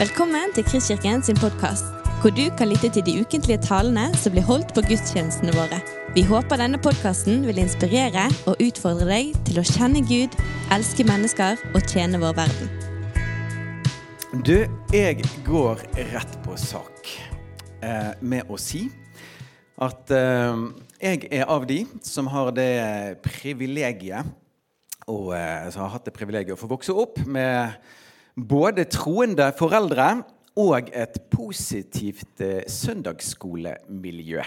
Velkommen til Kristkirken sin podkast, hvor du kan lytte til de ukentlige talene som blir holdt på gudstjenestene våre. Vi håper denne podkasten vil inspirere og utfordre deg til å kjenne Gud, elske mennesker og tjene vår verden. Du, jeg går rett på sak eh, med å si at eh, jeg er av de som har det privilegiet og eh, som har hatt det privilegiet å få vokse opp med både troende foreldre og et positivt eh, søndagsskolemiljø.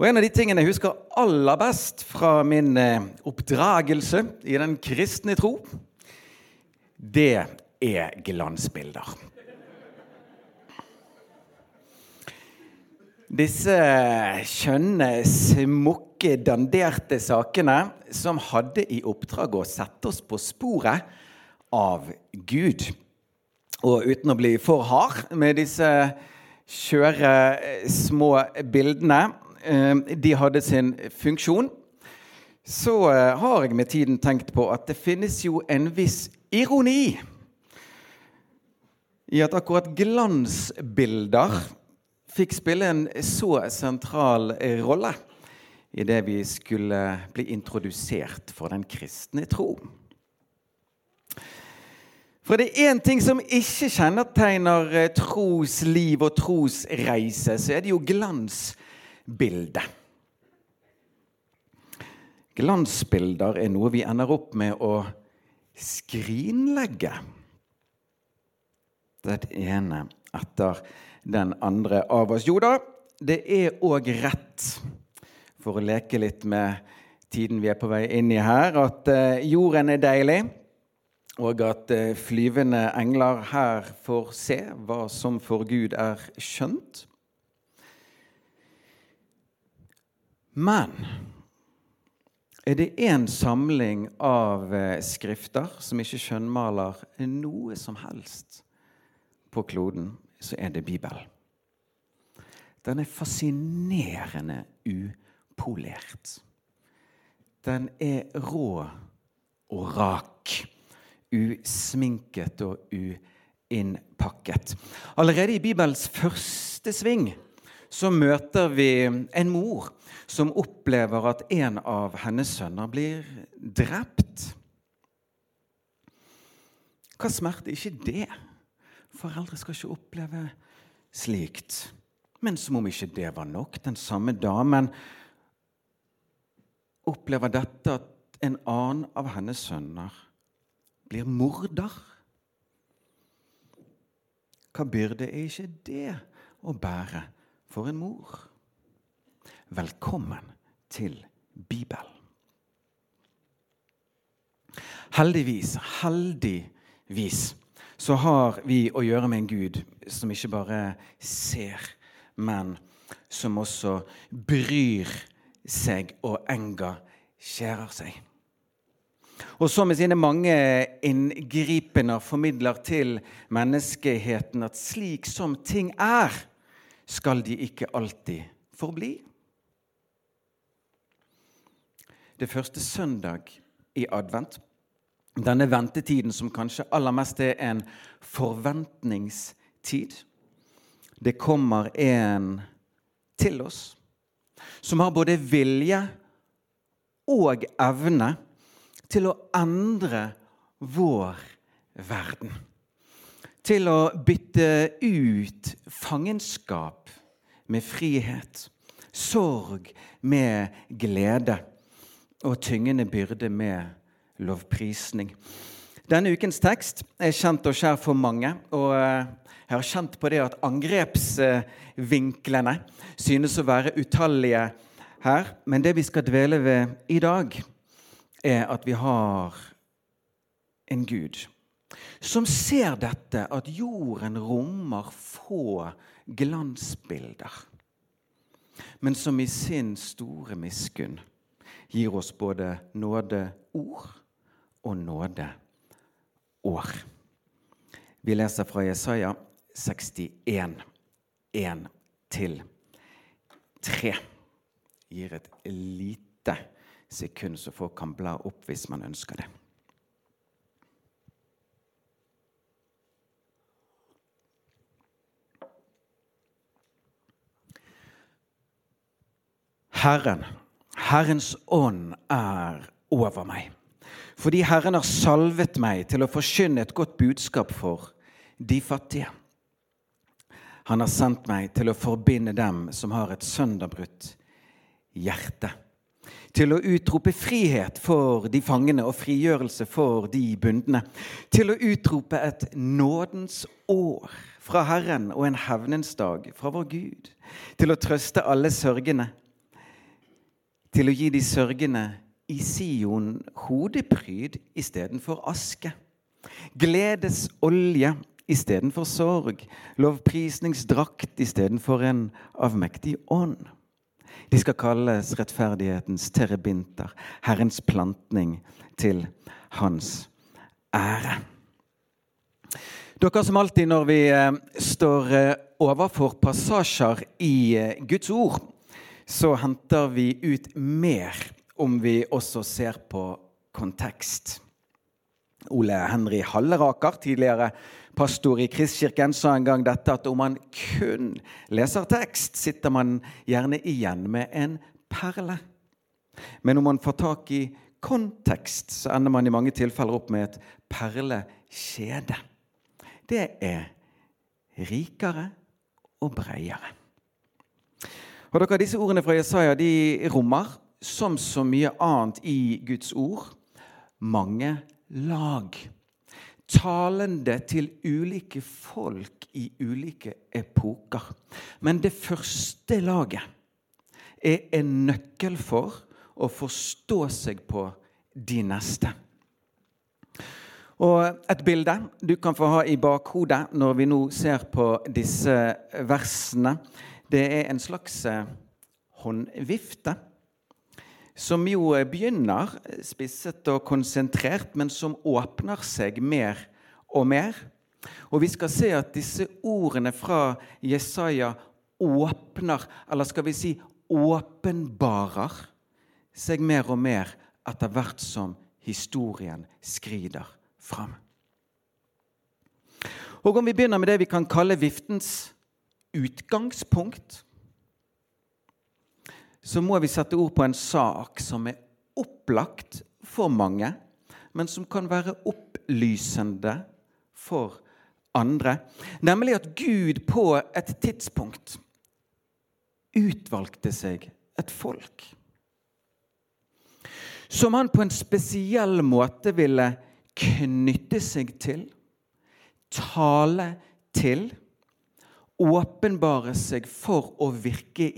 Og En av de tingene jeg husker aller best fra min eh, oppdragelse i den kristne tro, det er glansbilder. Disse skjønne, smukke, danderte sakene som hadde i oppdrag å sette oss på sporet av Gud. Og uten å bli for hard med disse skjøre, små bildene De hadde sin funksjon. Så har jeg med tiden tenkt på at det finnes jo en viss ironi i at akkurat glansbilder fikk spille en så sentral rolle i det vi skulle bli introdusert for den kristne tro. For det er én ting som ikke kjennetegner trosliv og trosreise, så er det jo glansbildet. Glansbilder er noe vi ender opp med å skrinlegge. Det ene etter den andre av oss. Jo da, det er òg rett, for å leke litt med tiden vi er på vei inn i her, at jorden er deilig, og at flyvende engler her får se hva som for Gud er skjønt. Men er det én samling av skrifter som ikke skjønnmaler noe som helst på kloden, så er det Bibelen. Den er fascinerende upolert. Den er rå og rak. Usminket og uinnpakket. Allerede i Bibels første sving så møter vi en mor som opplever at en av hennes sønner blir drept. Hva smerte er ikke det? Foreldre skal ikke oppleve slikt. Men som om ikke det var nok, den samme damen opplever dette at en annen av hennes sønner blir morder. Hva byrde er ikke det å bære for en mor? Velkommen til Bibelen. Heldigvis, heldigvis så har vi å gjøre med en Gud som ikke bare ser, men som også bryr seg og engasjerer seg. Og så med sine mange inngripener formidler til menneskeheten at slik som ting er, skal de ikke alltid forbli. Det første søndag i advent denne ventetiden som kanskje aller mest er en forventningstid. Det kommer en til oss som har både vilje og evne til å endre vår verden. Til å bytte ut fangenskap med frihet, sorg med glede og tyngende byrde med lovprisning. Denne ukens tekst er kjent og skjær for mange. og Jeg har kjent på det at angrepsvinklene synes å være utallige her. Men det vi skal dvele ved i dag, er at vi har en Gud som ser dette, at jorden rommer få glansbilder, men som i sin store miskunn gir oss både nådeord og nådeår. Vi leser fra Jesaja 61, 1 til 3. Gir et lite sekund, så folk kan bla opp hvis man ønsker det. Herren, Herrens ånd er over meg. Fordi Herren har salvet meg til å forkynne et godt budskap for de fattige. Han har sendt meg til å forbinde dem som har et sønderbrutt hjerte. Til å utrope frihet for de fangene og frigjørelse for de bundne. Til å utrope et nådens år fra Herren og en hevnens dag fra vår Gud. Til å trøste alle sørgende til å gi de sørgende i Sion hodepryd istedenfor aske. Gledes olje istedenfor sorg. Lovprisningsdrakt istedenfor en avmektig ånd. De skal kalles rettferdighetens terebinter, Herrens plantning til hans ære. Dere som alltid når vi eh, står eh, overfor passasjer i eh, Guds ord, så henter vi ut mer om vi også ser på kontekst. Ole Henry Halleraker, tidligere pastor i Kristkirken, sa en gang dette at om man kun leser tekst, sitter man gjerne igjen med en perle. Men om man får tak i kontekst, så ender man i mange tilfeller opp med et perlekjede. Det er rikere og bredere. Og dere, Disse ordene fra Jesaja de rommer, som så mye annet i Guds ord, mange lag. Talende til ulike folk i ulike epoker. Men det første laget er en nøkkel for å forstå seg på de neste. Og Et bilde du kan få ha i bakhodet når vi nå ser på disse versene, det er en slags eh, håndvifte. Som jo eh, begynner spisset og konsentrert, men som åpner seg mer og mer. Og vi skal se at disse ordene fra Jesaja åpner, eller skal vi si åpenbarer, seg mer og mer etter hvert som historien skrider fram. Og om vi begynner med det vi kan kalle viftens utgangspunkt, så må vi sette ord på en sak som er opplagt for mange, men som kan være opplysende for andre. Nemlig at Gud på et tidspunkt utvalgte seg et folk. Som han på en spesiell måte ville knytte seg til, tale til åpenbare seg for å virke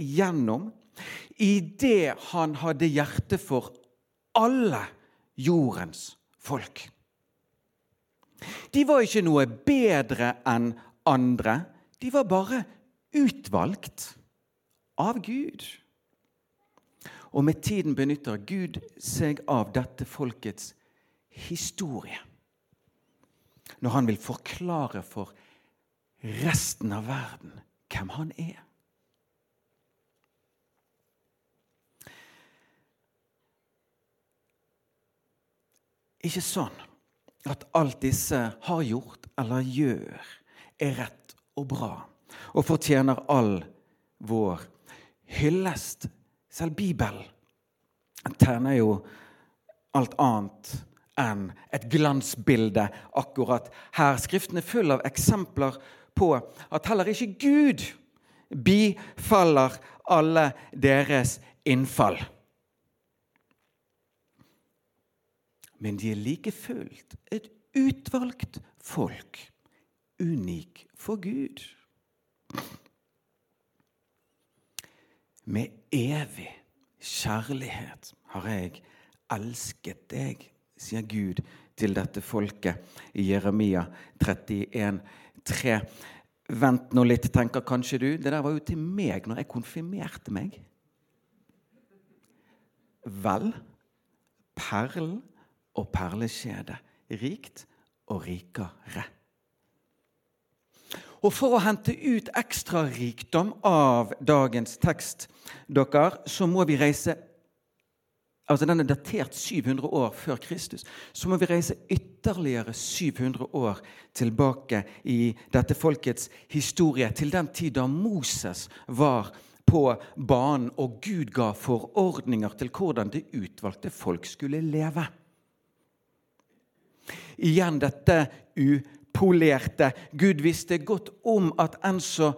gjennom det han hadde hjerte for alle jordens folk. De var ikke noe bedre enn andre. De var bare utvalgt av Gud. Og med tiden benytter Gud seg av dette folkets historie. Når han vil forklare for resten av verden hvem han er. Ikke sånn at alt disse har gjort eller gjør, er rett og bra og fortjener all vår hyllest. Selv Bibelen tegner jo alt annet enn et glansbilde akkurat her. Skriften er full av eksempler på at heller ikke Gud bifaller alle deres innfall. Men de er like fullt et utvalgt folk, unik for Gud. Med evig kjærlighet har jeg elsket deg, sier Gud til dette folket i Jeremia 31, 3. Vent nå litt, tenker kanskje du. Det der var jo til meg når jeg konfirmerte meg. Vel, perlen og perlekjede. Rikt og rikere. Og for å hente ut ekstra rikdom av dagens tekst, dere, så må vi reise altså Den er datert 700 år før Kristus. Så må vi reise ytterligere 700 år tilbake i dette folkets historie, til den tid da Moses var på banen, og Gud ga forordninger til hvordan det utvalgte folk skulle leve. Igjen dette upolerte. Gud visste godt om at enn så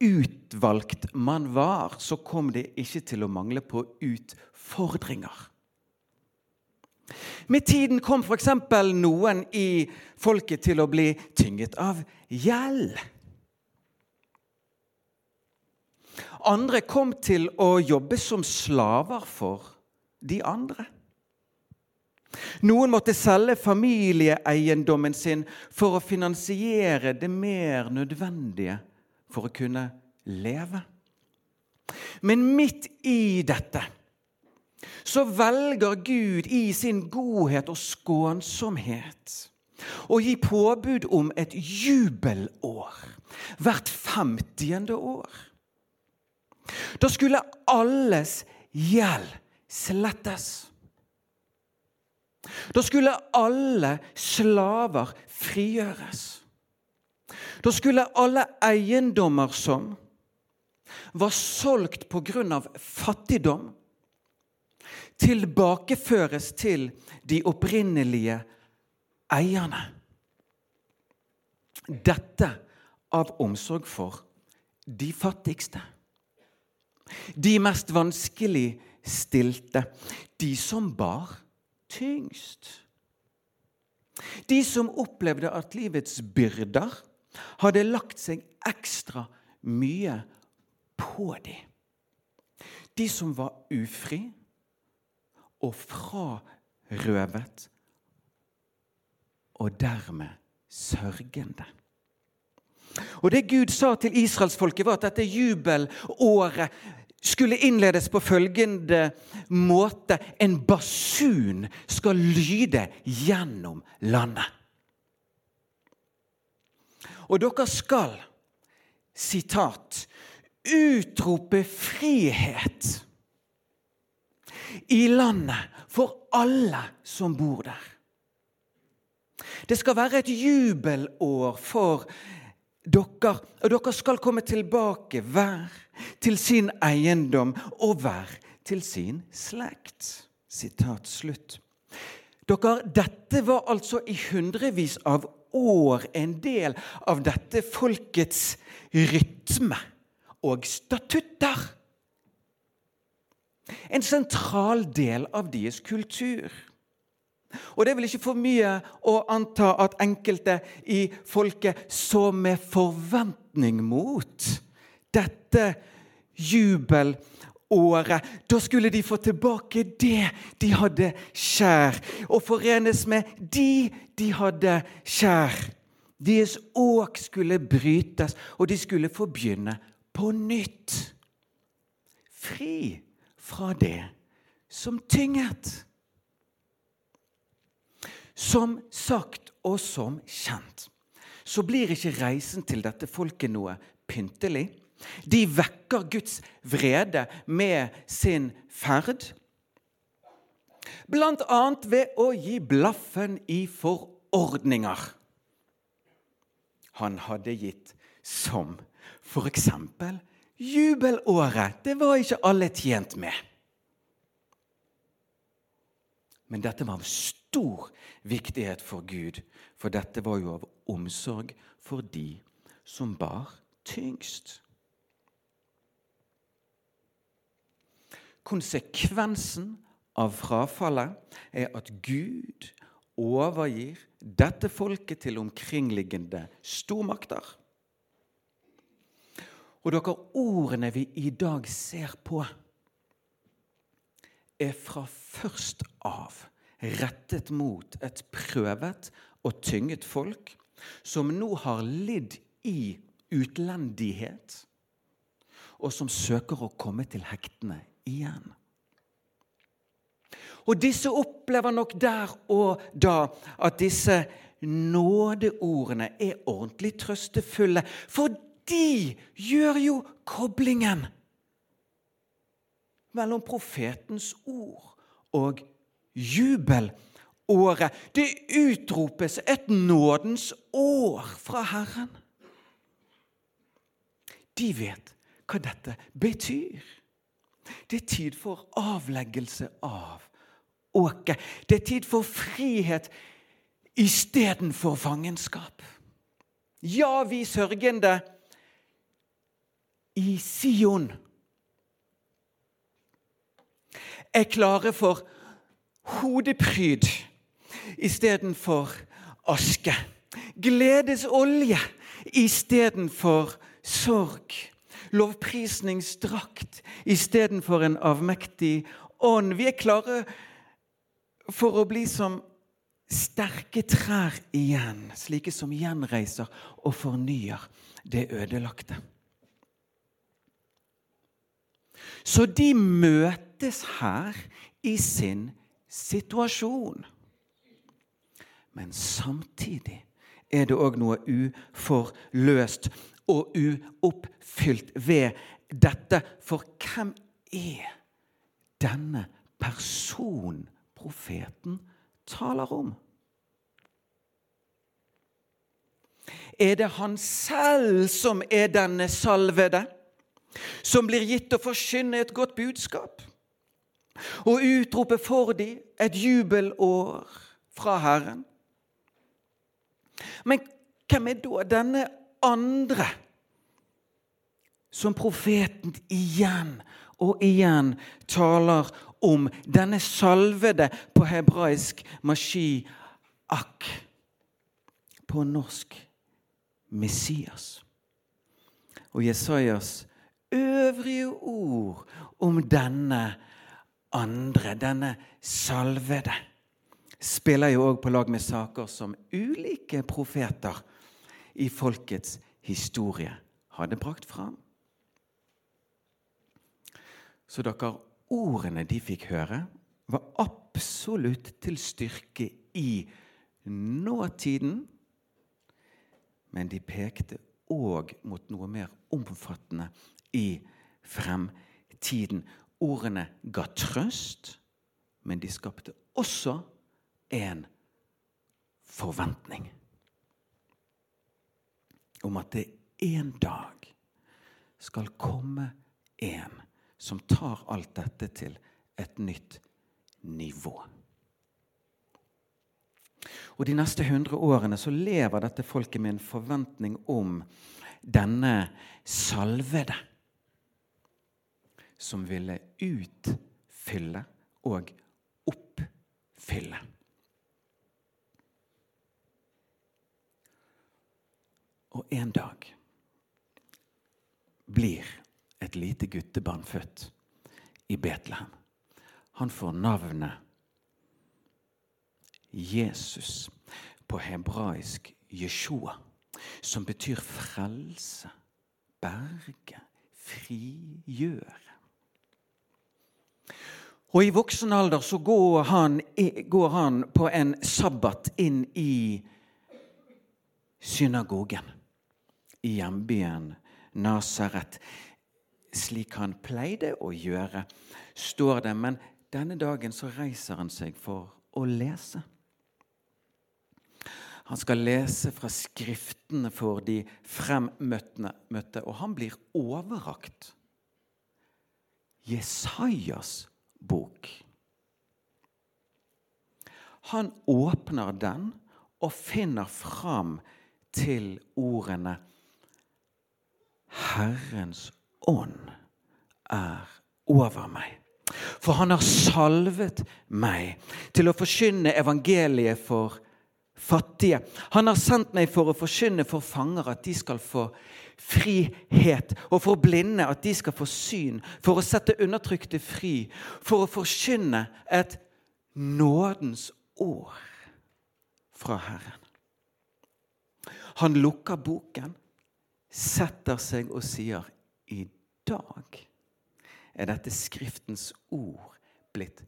utvalgt man var, så kom det ikke til å mangle på utfordringer. Med tiden kom f.eks. noen i folket til å bli tynget av gjeld. Andre kom til å jobbe som slaver for de andre. Noen måtte selge familieeiendommen sin for å finansiere det mer nødvendige for å kunne leve. Men midt i dette så velger Gud i sin godhet og skånsomhet å gi påbud om et jubelår hvert femtiende år. Da skulle alles gjeld slettes. Da skulle alle slaver frigjøres. Da skulle alle eiendommer som var solgt pga. fattigdom, tilbakeføres til de opprinnelige eierne. Dette av omsorg for de fattigste. De mest vanskelig stilte. De som bar tyngst. De som opplevde at livets byrder hadde lagt seg ekstra mye på dem. De som var ufri og frarøvet, og dermed sørgende. Og Det Gud sa til israelsfolket, var at dette jubelåret skulle innledes på følgende måte En basun skal lyde gjennom landet. Og dere skal, sitat, utrope frihet i landet for alle som bor der. Det skal være et jubelår for dere, og dere skal komme tilbake hver til sin eiendom og hver til sin slekt. Sitat slutt. Dere, dette var altså i hundrevis av år en del av dette folkets rytme og statutter. En sentral del av deres kultur. Og det er vel ikke for mye å anta at enkelte i folket så med forventning mot dette jubelåret. Da skulle de få tilbake det de hadde kjær, og forenes med de de hadde kjær. Deres åk skulle brytes, og de skulle få begynne på nytt. Fri fra det som tynget. Som sagt og som kjent så blir ikke reisen til dette folket noe pyntelig. De vekker Guds vrede med sin ferd. Blant annet ved å gi blaffen i forordninger han hadde gitt, som f.eks. jubelåret. Det var ikke alle tjent med. Men dette var av stor viktighet for Gud, for dette var jo av omsorg for de som bar tyngst. Konsekvensen av frafallet er at Gud overgir dette folket til omkringliggende stormakter. Og dere, ordene vi i dag ser på, er fra først av rettet mot et prøvet og tynget folk som nå har lidd i utlendighet, og som søker å komme til hektene igjen. Og disse opplever nok der og da at disse nådeordene er ordentlig trøstefulle, for de gjør jo koblingen mellom profetens ord og jubelåret. Det utropes et nådens år fra Herren. De vet hva dette betyr. Det er tid for avleggelse av åket. Det er tid for frihet istedenfor fangenskap. Ja, vi sørgende i Sion er klare for hodepryd istedenfor aske. Gledesolje istedenfor sorg. Lovprisningsdrakt istedenfor en avmektig ånd. Vi er klare for å bli som sterke trær igjen, slike som gjenreiser og fornyer det ødelagte. Så de møtes her i sin situasjon. Men samtidig er det òg noe uforløst og uoppfylt ved dette. For hvem er denne personen profeten taler om? Er det han selv som er denne salvede, som blir gitt å forkynne et godt budskap? Og utrope for dem et jubelår fra Herren? Men hvem er da denne andre som profeten igjen og igjen taler om? Denne salvede på hebraisk mashiach. På norsk Messias. Og Jesajas øvrige ord om denne andre, denne salvede spiller jo òg på lag med saker som ulike profeter i folkets historie hadde brakt fram. Så dere, ordene de fikk høre, var absolutt til styrke i nåtiden. Men de pekte òg mot noe mer omfattende i fremtiden. Ordene ga trøst, men de skapte også en forventning om at det en dag skal komme en som tar alt dette til et nytt nivå. Og De neste hundre årene så lever dette folket med en forventning om denne salvede som ville utfylle og oppfylle. Og en dag blir et lite guttebarn født i Betlehem. Han får navnet Jesus på hebraisk Jeshua, som betyr frelse, berge, frigjøre. Og I voksen alder så går han, går han på en sabbat inn i synagogen i hjembyen Nasaret, slik han pleide å gjøre, står det. Men denne dagen så reiser han seg for å lese. Han skal lese fra Skriftene for de fremmøtte, og han blir overrakt Jesajas bok. Han åpner den og finner fram til ordene Herrens ånd er over meg. For han har salvet meg til å forkynne evangeliet for fattige. Han har sendt meg for å forkynne for fanger at de skal få frihet, og for blinde at de skal få syn, for å sette undertrykte fri, for å forkynne et nådens år fra Herren. Han lukker boken setter seg og sier i dag er dette Skriftens ord blitt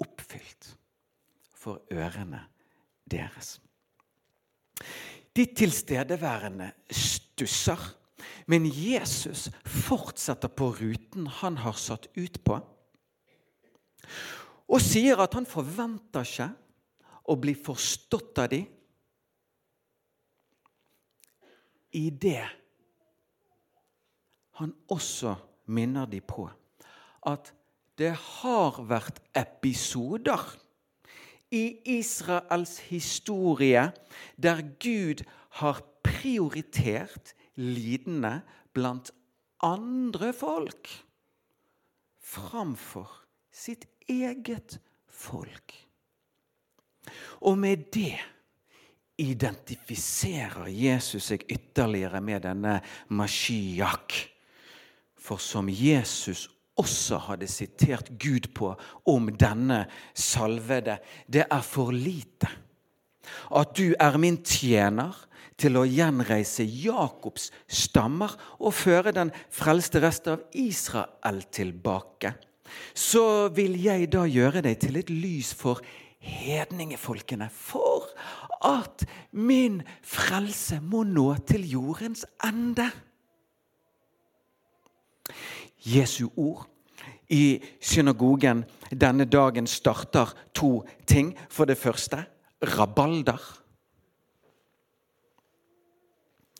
oppfylt for ørene deres. De tilstedeværende stusser, men Jesus fortsetter på ruten han har satt ut på, og sier at han forventer ikke å bli forstått av dem i det han også minner de på at det har vært episoder i Israels historie der Gud har prioritert lidende blant andre folk framfor sitt eget folk. Og med det identifiserer Jesus seg ytterligere med denne Mashiach. For som Jesus også hadde sitert Gud på om denne salvede, det er for lite at du er min tjener til å gjenreise Jakobs stammer og føre den frelste rest av Israel tilbake. Så vil jeg da gjøre deg til et lys for hedningefolkene, for at min frelse må nå til jordens ende. Jesu ord i synagogen denne dagen starter to ting. For det første rabalder.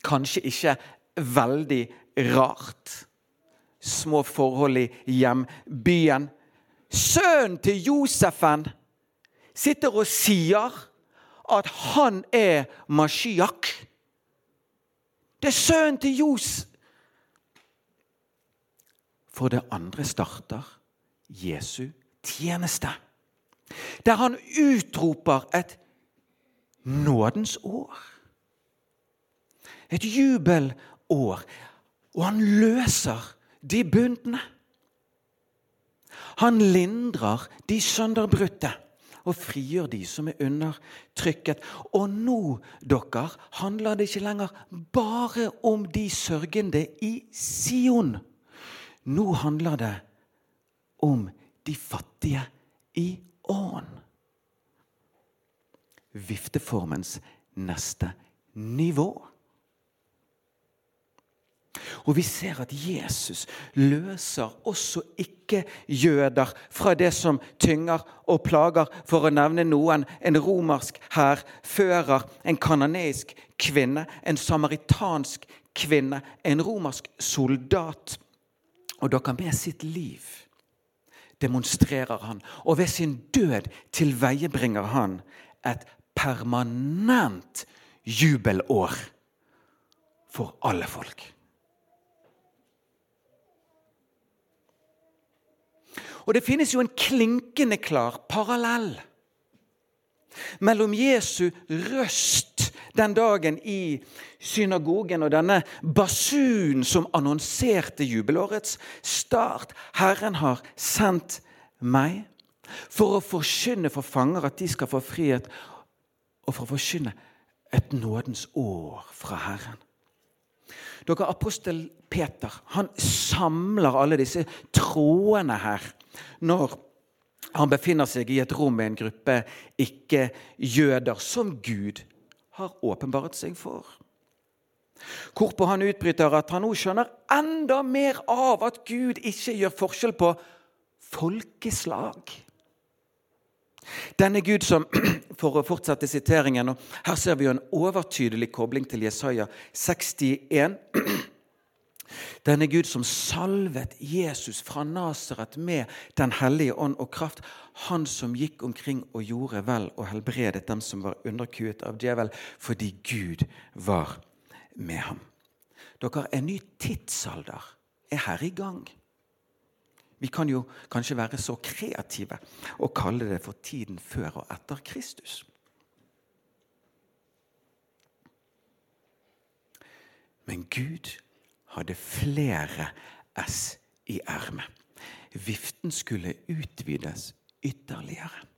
Kanskje ikke veldig rart. Små forhold i hjembyen. Sønnen til Josefen sitter og sier at han er Mashiach. Det er sønnen til Jos. For det andre starter Jesu tjeneste. Der han utroper et nådens år. Et jubelår. Og han løser de bundne. Han lindrer de sønderbrutte og frigjør de som er undertrykket. Og nå, dere, handler det ikke lenger bare om de sørgende i Sion. Nå handler det om de fattige i ånd. Vifteformens neste nivå. Og vi ser at Jesus løser også ikke-jøder fra det som tynger og plager. For å nevne noen en romersk hærfører, en kanoneisk kvinne, en samaritansk kvinne, en romersk soldat. Og dere med sitt liv demonstrerer han, og ved sin død tilveiebringer han et permanent jubelår for alle folk. Og det finnes jo en klinkende klar parallell mellom Jesu røst den dagen i synagogen og denne basunen som annonserte jubelårets start. Herren har sendt meg for å forkynne for fanger at de skal få frihet, og for å forkynne et nådens år fra Herren. Dere, Apostel Peter han samler alle disse trådene her når han befinner seg i et rom med en gruppe ikke-jøder som Gud har åpenbart seg for. Hvorpå han utbryter at han nå skjønner enda mer av at Gud ikke gjør forskjell på folkeslag. Denne Gud som For å fortsette siteringen og Her ser vi jo en overtydelig kobling til Jesaja 61. Denne Gud som salvet Jesus fra Nasaret med Den hellige ånd og kraft. Han som gikk omkring og gjorde vel og helbredet dem som var underkuet av djevel, fordi Gud var med ham. Dere, En ny tidsalder er her i gang. Vi kan jo kanskje være så kreative og kalle det for tiden før og etter Kristus. Men Gud hadde flere S i ermet. Viften skulle utvides ytterligere.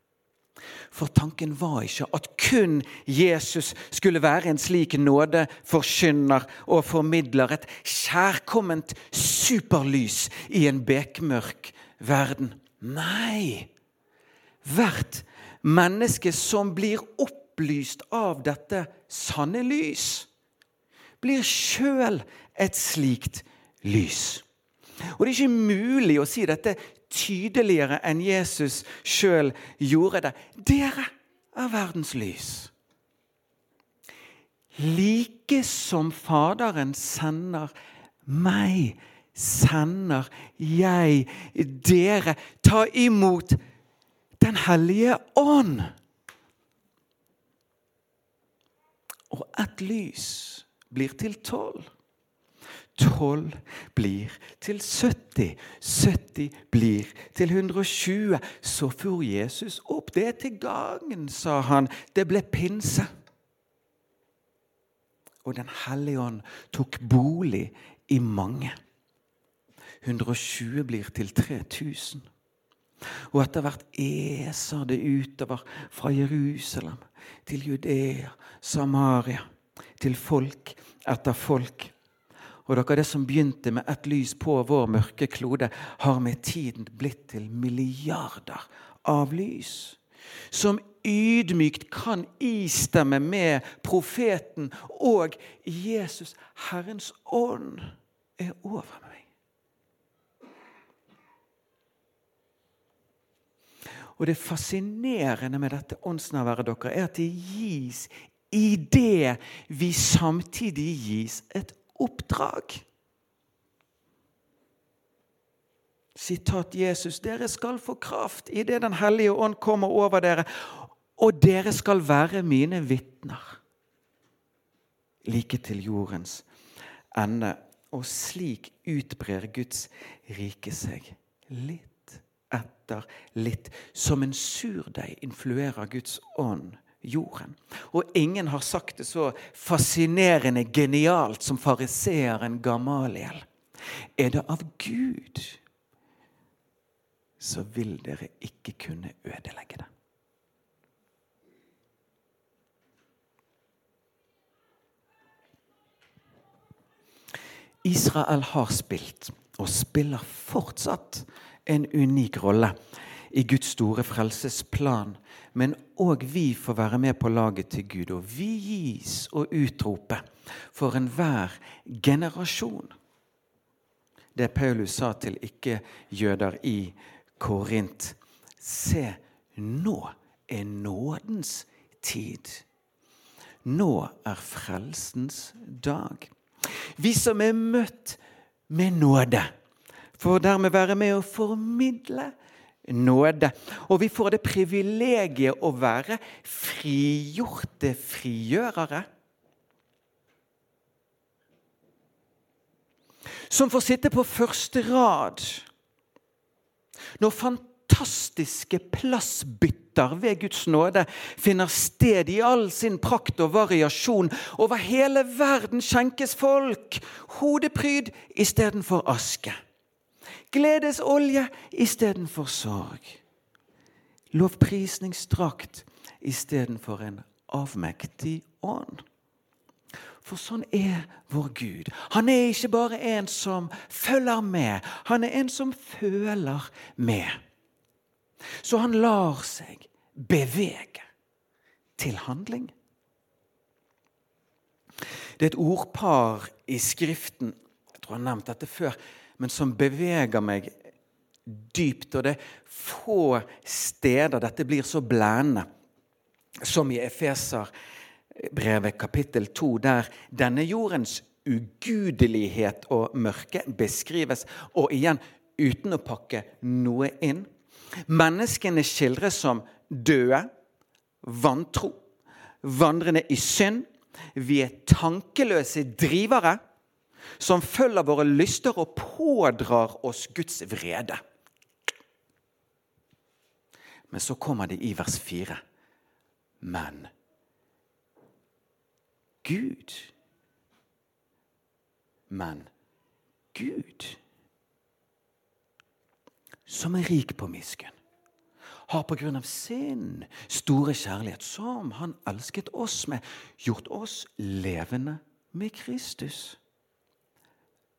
For tanken var ikke at kun Jesus skulle være en slik nådeforkynner og formidler et kjærkomment superlys i en bekmørk verden. Nei! Hvert menneske som blir opplyst av dette sanne lys, blir sjøl et slikt lys. Og Det er ikke mulig å si dette tydeligere enn Jesus sjøl gjorde det. Dere er verdens lys. Like som Faderen sender meg, sender jeg dere. Ta imot Den hellige ånd. Og ett lys blir til tolv. Tolv blir til 70. 70 blir til 120. Så for Jesus opp. Det er til gangen, sa han. Det ble pinse. Og Den hellige ånd tok bolig i mange. 120 blir til 3000. Og etter hvert eser det utover fra Jerusalem til Judea, Samaria, til folk etter folk. Og dere, det som begynte med ett lys på vår mørke klode, har med tiden blitt til milliarder av lys. Som ydmykt kan istemme med profeten og Jesus. Herrens ånd er over meg. Og det fascinerende med dette åndsnærværet dere er at det gis i det vi samtidig gis et oppdrag. Sitat Jesus. Dere skal få kraft idet Den hellige ånd kommer over dere, og dere skal være mine vitner. Like til jordens ende. Og slik utbrer Guds rike seg litt etter litt. Som en surdeig influerer Guds ånd jorden. Og ingen har sagt det så fascinerende genialt som fariseeren Gamaliel. Er det av Gud, så vil dere ikke kunne ødelegge det. Israel har spilt, og spiller fortsatt, en unik rolle i Guds store frelsesplan. Men òg vi får være med på laget til Gud. Og vi gis å utrope for enhver generasjon. Det Paulus sa til ikke-jøder i Korint. Se, nå er nådens tid. Nå er frelsens dag. Vi som er møtt med nåde får dermed være med å formidle nåde. Og vi får det privilegiet å være frigjorte frigjørere. Som får sitte på første rad når fantastiske plassbytter ved Guds nåde finner sted i all sin prakt og variasjon. Over hele verden skjenkes folk hodepryd istedenfor aske gledesolje istedenfor sorg. Lovprisningsdrakt istedenfor en avmektig ånd. For sånn er vår Gud. Han er ikke bare en som følger med, han er en som føler med. Så han lar seg bevege til handling. Det er et ordpar i Skriften jeg tror jeg har nevnt dette før men som beveger meg dypt. Og det er få steder dette blir så blærende som i Efeserbrevet kapittel 2, der denne jordens ugudelighet og mørke beskrives. Og igjen uten å pakke noe inn. Menneskene skildres som døde, vantro, vandrende i synd. Vi er tankeløse drivere som følger våre lyster og pådrar oss Guds vrede. Men så kommer det i vers 4. Men Gud Men Gud, som er rik på miskunn, har på grunn av sin store kjærlighet, som han elsket oss med, gjort oss levende med Kristus.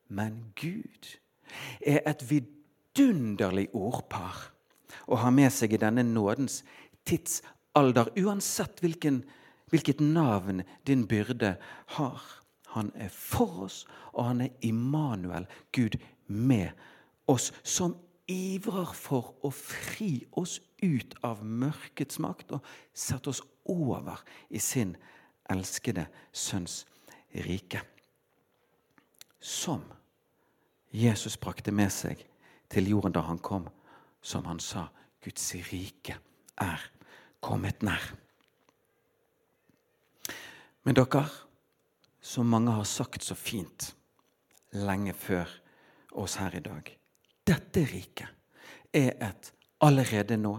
Men Gud er et vidunderlig ordpar å ha med seg i denne nådens tidsalder, uansett hvilken, hvilket navn din byrde har. Han er for oss, og han er Immanuel, Gud med oss, som ivrer for å fri oss ut av mørkets makt og sette oss over i sin elskede sønns rike. Som Jesus brakte med seg til jorden da han kom, som han sa, Guds rike er kommet nær. Men dere, som mange har sagt så fint lenge før oss her i dag Dette riket er et allerede nå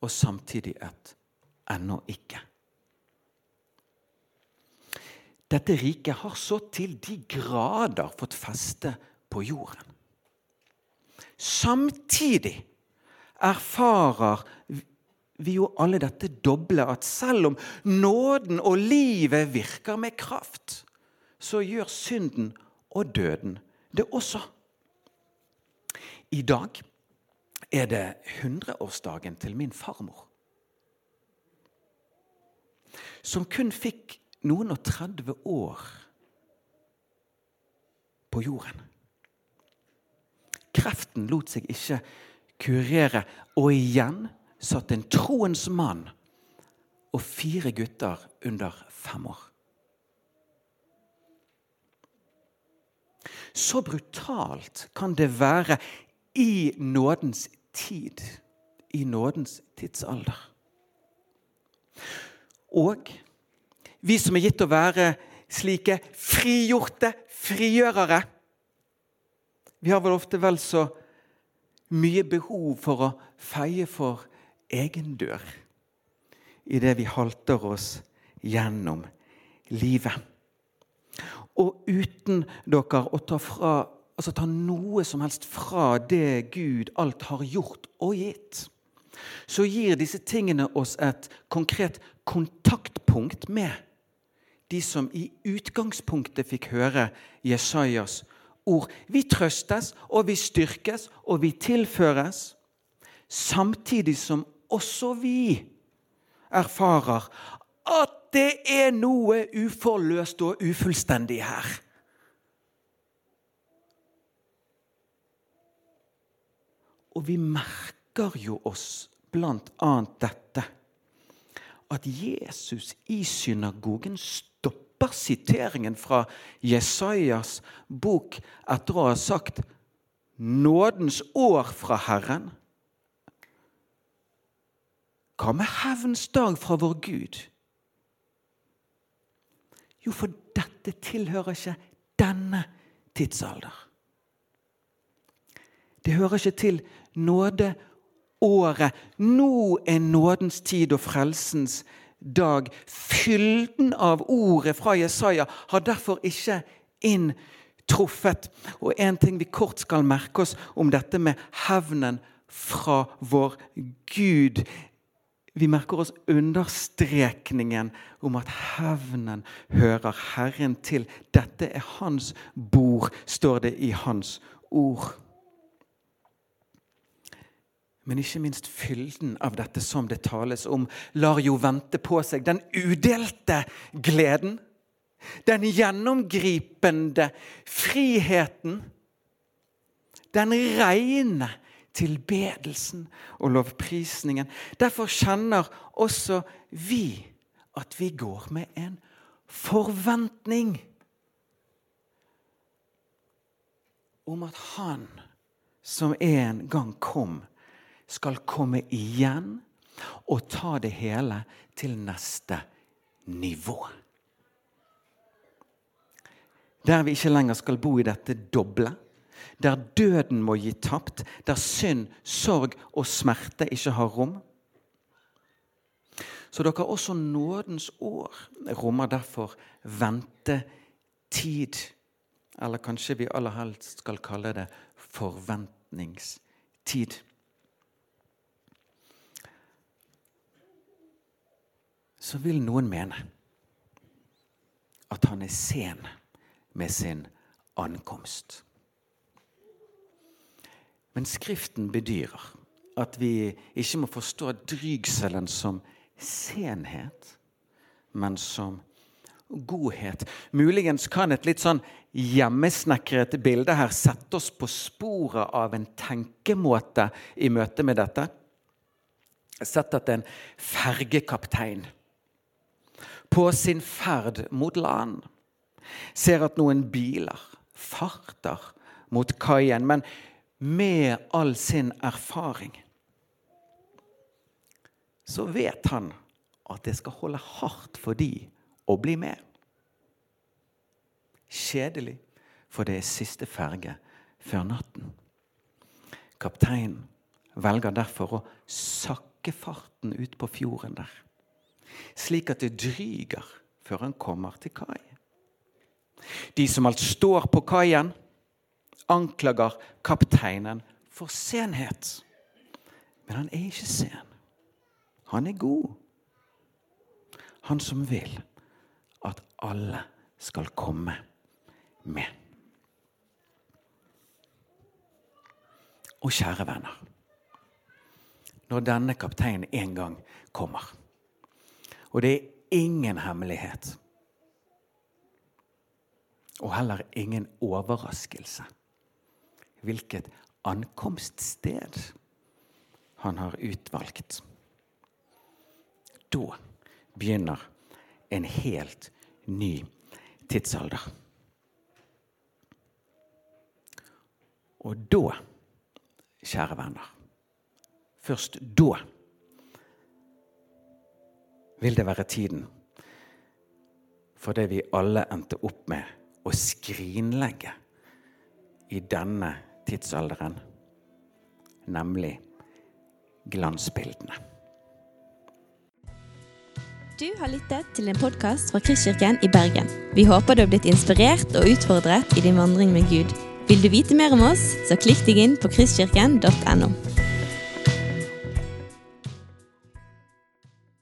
og samtidig et ennå ikke. Dette riket har så til de grader fått feste på jorden. Samtidig erfarer vi jo alle dette doble, at selv om nåden og livet virker med kraft, så gjør synden og døden det også. I dag er det hundreårsdagen til min farmor. Som kun fikk noen og 30 år på jorden. Kreften lot seg ikke kurere, og igjen satt en troens mann og fire gutter under fem år. Så brutalt kan det være i nådens tid, i nådens tidsalder. Og vi som er gitt å være slike frigjorte frigjørere Vi har vel ofte vel så mye behov for å feie for egen dør idet vi halter oss gjennom livet. Og uten dere å ta, fra, altså ta noe som helst fra det Gud alt har gjort og gitt, så gir disse tingene oss et konkret kontaktpunkt med de som i utgangspunktet fikk høre Jesajas ord. Vi trøstes, og vi styrkes, og vi tilføres. Samtidig som også vi erfarer at det er noe uforløst og ufullstendig her. Og vi merker jo oss annet dette at Jesus i synagogen stopper siteringen fra Jesajas bok etter å ha sagt 'nådens år fra Herren'. Hva med hevns dag fra vår Gud? Jo, for dette tilhører ikke denne tidsalder. Det hører ikke til nådeåret. Nå er nådens tid og frelsens dag. Fylden av ordet fra Jesaja har derfor ikke inntruffet. Og en ting vi kort skal merke oss om dette med hevnen fra vår Gud. Vi merker oss understrekningen om at hevnen hører Herren til. Dette er hans bord, står det i hans ord men ikke minst fylden av dette som det tales om, lar jo vente på seg. Den udelte gleden, den gjennomgripende friheten, den reine tilbedelsen og lovprisningen. Derfor kjenner også vi at vi går med en forventning om at Han som en gang kom, skal komme igjen og ta det hele til neste nivå. Der vi ikke lenger skal bo i dette doble. Der døden må gi tapt. Der synd, sorg og smerte ikke har rom. Så dere også nådens år rommer derfor ventetid. Eller kanskje vi aller helst skal kalle det forventningstid. Så vil noen mene at han er sen med sin ankomst. Men Skriften bedyrer at vi ikke må forstå drygselen som senhet, men som godhet. Muligens kan et litt sånn hjemmesnekret bilde her sette oss på sporet av en tenkemåte i møte med dette. Sett at en fergekaptein på sin ferd mot land ser at noen biler farter mot kaien, men med all sin erfaring så vet han at det skal holde hardt for de å bli med. Kjedelig, for det er siste ferge før natten. Kapteinen velger derfor å sakke farten ut på fjorden der, slik at det dryger før han kommer til kai. De som alt står på kaien, anklager kapteinen for senhet. Men han er ikke sen. Han er god. Han som vil at alle skal komme med. Og kjære venner, når denne kapteinen en gang kommer, og det er ingen hemmelighet og heller ingen overraskelse hvilket ankomststed han har utvalgt. Da begynner en helt ny tidsalder. Og da, kjære venner, først da vil det være tiden for det vi alle endte opp med å skrinlegge i denne tidsalderen, nemlig glansbildene. Du har lyttet til en podkast fra Kristkirken i Bergen. Vi håper du har blitt inspirert og utfordret i din vandring med Gud. Vil du vite mer om oss, så klikk deg inn på kristkirken.no.